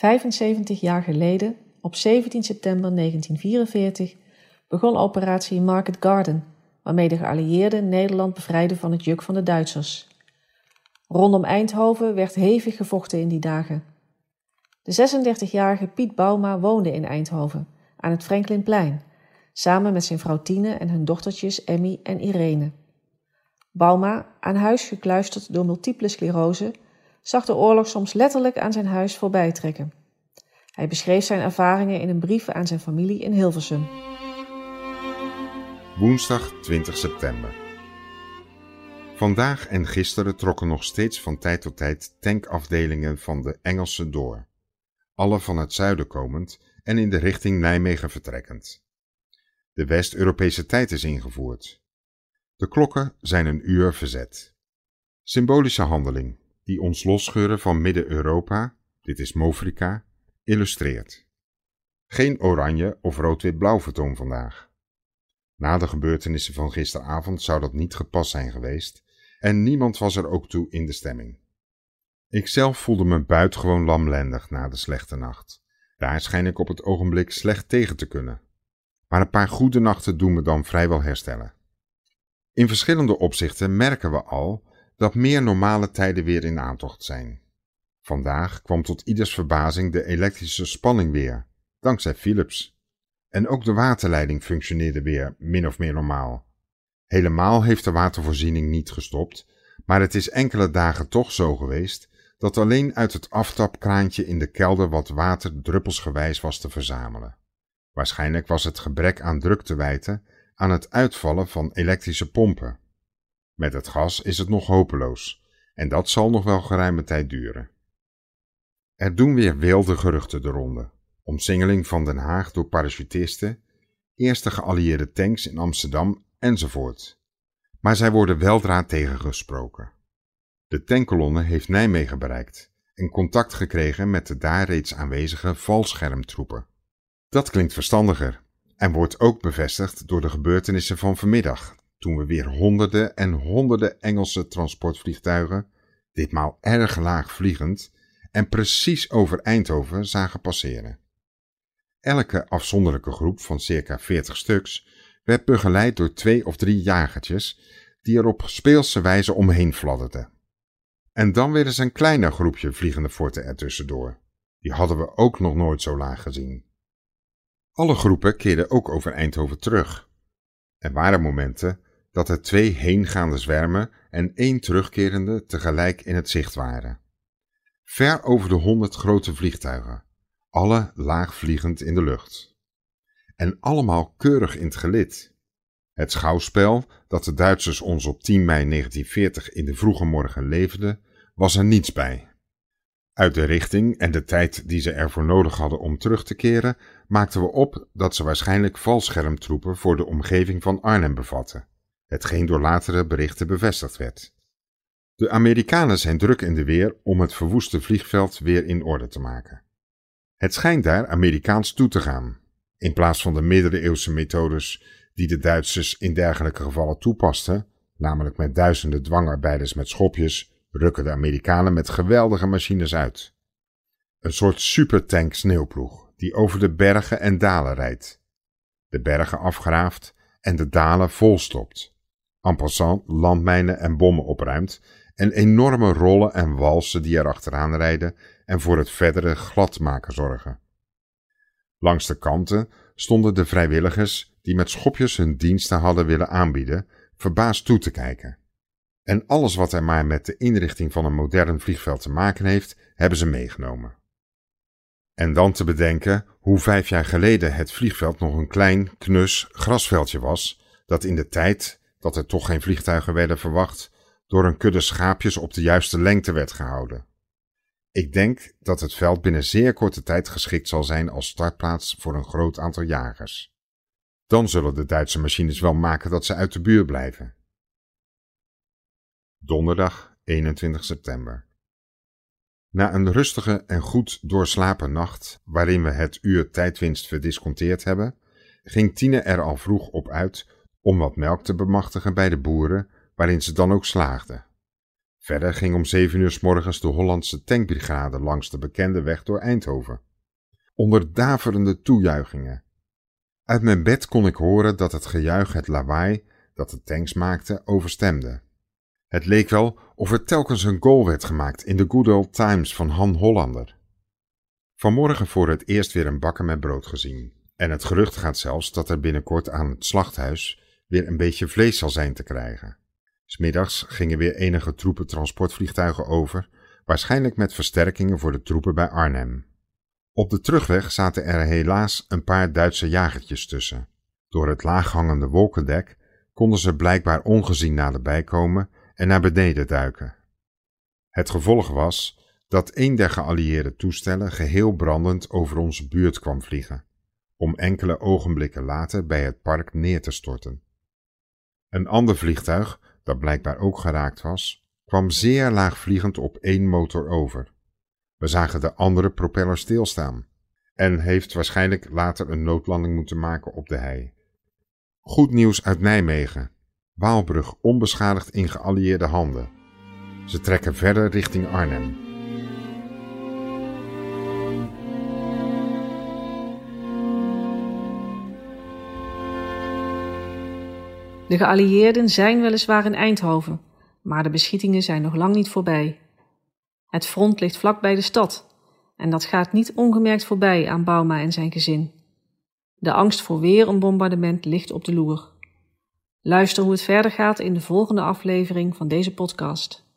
75 jaar geleden, op 17 september 1944, begon operatie Market Garden, waarmee de geallieerden Nederland bevrijden van het juk van de Duitsers. Rondom Eindhoven werd hevig gevochten in die dagen. De 36-jarige Piet Bauma woonde in Eindhoven, aan het Franklinplein, samen met zijn vrouw Tine en hun dochtertjes Emmy en Irene. Bauma, aan huis gekluisterd door multiple sclerose, zag de oorlog soms letterlijk aan zijn huis voorbij trekken. Hij beschreef zijn ervaringen in een brief aan zijn familie in Hilversum. Woensdag 20 september. Vandaag en gisteren trokken nog steeds van tijd tot tijd tankafdelingen van de Engelsen door, alle van het zuiden komend en in de richting Nijmegen vertrekkend. De West-Europese tijd is ingevoerd. De klokken zijn een uur verzet. Symbolische handeling die ons losscheuren van Midden-Europa, dit is Mofrika, illustreert. Geen oranje of rood-wit-blauw vertoon vandaag. Na de gebeurtenissen van gisteravond zou dat niet gepast zijn geweest en niemand was er ook toe in de stemming. Ikzelf voelde me buitengewoon lamlendig na de slechte nacht. Daar schijn ik op het ogenblik slecht tegen te kunnen. Maar een paar goede nachten doen me dan vrijwel herstellen. In verschillende opzichten merken we al dat meer normale tijden weer in aantocht zijn. Vandaag kwam tot ieders verbazing de elektrische spanning weer, dankzij Philips. En ook de waterleiding functioneerde weer min of meer normaal. Helemaal heeft de watervoorziening niet gestopt, maar het is enkele dagen toch zo geweest dat alleen uit het aftapkraantje in de kelder wat water druppelsgewijs was te verzamelen. Waarschijnlijk was het gebrek aan druk te wijten aan het uitvallen van elektrische pompen. Met het gas is het nog hopeloos en dat zal nog wel geruime tijd duren. Er doen weer wilde geruchten de ronde. Omsingeling van Den Haag door parachutisten, eerste geallieerde tanks in Amsterdam enzovoort. Maar zij worden weldra tegengesproken. De tankkolonne heeft Nijmegen bereikt en contact gekregen met de daar reeds aanwezige valschermtroepen. Dat klinkt verstandiger en wordt ook bevestigd door de gebeurtenissen van vanmiddag, toen we weer honderden en honderden Engelse transportvliegtuigen, ditmaal erg laag vliegend, en precies over Eindhoven zagen passeren. Elke afzonderlijke groep van circa 40 stuks werd begeleid door twee of drie jagertjes die er op speelse wijze omheen fladderden. En dan weer eens een kleiner groepje vliegende forten ertussendoor. Die hadden we ook nog nooit zo laag gezien. Alle groepen keerden ook over Eindhoven terug. Er waren momenten dat er twee heengaande zwermen en één terugkerende tegelijk in het zicht waren. Ver over de honderd grote vliegtuigen, alle laagvliegend in de lucht. En allemaal keurig in het gelid. Het schouwspel dat de Duitsers ons op 10 mei 1940 in de vroege morgen leverden, was er niets bij. Uit de richting en de tijd die ze ervoor nodig hadden om terug te keren, maakten we op dat ze waarschijnlijk valschermtroepen voor de omgeving van Arnhem bevatten, hetgeen door latere berichten bevestigd werd. De Amerikanen zijn druk in de weer om het verwoeste vliegveld weer in orde te maken. Het schijnt daar Amerikaans toe te gaan, in plaats van de middeleeuwse methodes die de Duitsers in dergelijke gevallen toepasten, namelijk met duizenden dwangarbeiders met schopjes, rukken de Amerikanen met geweldige machines uit. Een soort supertank sneeuwploeg die over de bergen en dalen rijdt, de bergen afgraaft en de dalen volstopt, en passant landmijnen en bommen opruimt en enorme rollen en walsen die er achteraan rijden en voor het verdere gladmaken zorgen. Langs de kanten stonden de vrijwilligers die met schopjes hun diensten hadden willen aanbieden, verbaasd toe te kijken. En alles wat er maar met de inrichting van een modern vliegveld te maken heeft, hebben ze meegenomen. En dan te bedenken hoe vijf jaar geleden het vliegveld nog een klein, knus grasveldje was, dat in de tijd dat er toch geen vliegtuigen werden verwacht, door een kudde schaapjes op de juiste lengte werd gehouden. Ik denk dat het veld binnen zeer korte tijd geschikt zal zijn als startplaats voor een groot aantal jagers. Dan zullen de Duitse machines wel maken dat ze uit de buurt blijven. Donderdag 21 september. Na een rustige en goed doorslapen nacht, waarin we het uur tijdwinst verdisconteerd hebben, ging Tine er al vroeg op uit om wat melk te bemachtigen bij de boeren, waarin ze dan ook slaagde. Verder ging om zeven uur s morgens de Hollandse tankbrigade langs de bekende weg door Eindhoven. Onder daverende toejuichingen. Uit mijn bed kon ik horen dat het gejuich het lawaai dat de tanks maakten overstemde. Het leek wel of er telkens een goal werd gemaakt in de good old times van Han Hollander. Vanmorgen voor het eerst weer een bakker met brood gezien. En het gerucht gaat zelfs dat er binnenkort aan het slachthuis weer een beetje vlees zal zijn te krijgen. Smiddags gingen weer enige troepen transportvliegtuigen over, waarschijnlijk met versterkingen voor de troepen bij Arnhem. Op de terugweg zaten er helaas een paar Duitse jagertjes tussen. Door het laaghangende wolkendek konden ze blijkbaar ongezien naderbij komen en naar beneden duiken. Het gevolg was dat een der geallieerde toestellen geheel brandend over onze buurt kwam vliegen, om enkele ogenblikken later bij het park neer te storten. Een ander vliegtuig, dat blijkbaar ook geraakt was, kwam zeer laagvliegend op één motor over. We zagen de andere propeller stilstaan en heeft waarschijnlijk later een noodlanding moeten maken op de hei. Goed nieuws uit Nijmegen. Waalbrug onbeschadigd in geallieerde handen. Ze trekken verder richting Arnhem. De geallieerden zijn weliswaar in Eindhoven, maar de beschietingen zijn nog lang niet voorbij. Het front ligt vlak bij de stad en dat gaat niet ongemerkt voorbij aan Bauma en zijn gezin. De angst voor weer een bombardement ligt op de loer. Luister hoe het verder gaat in de volgende aflevering van deze podcast.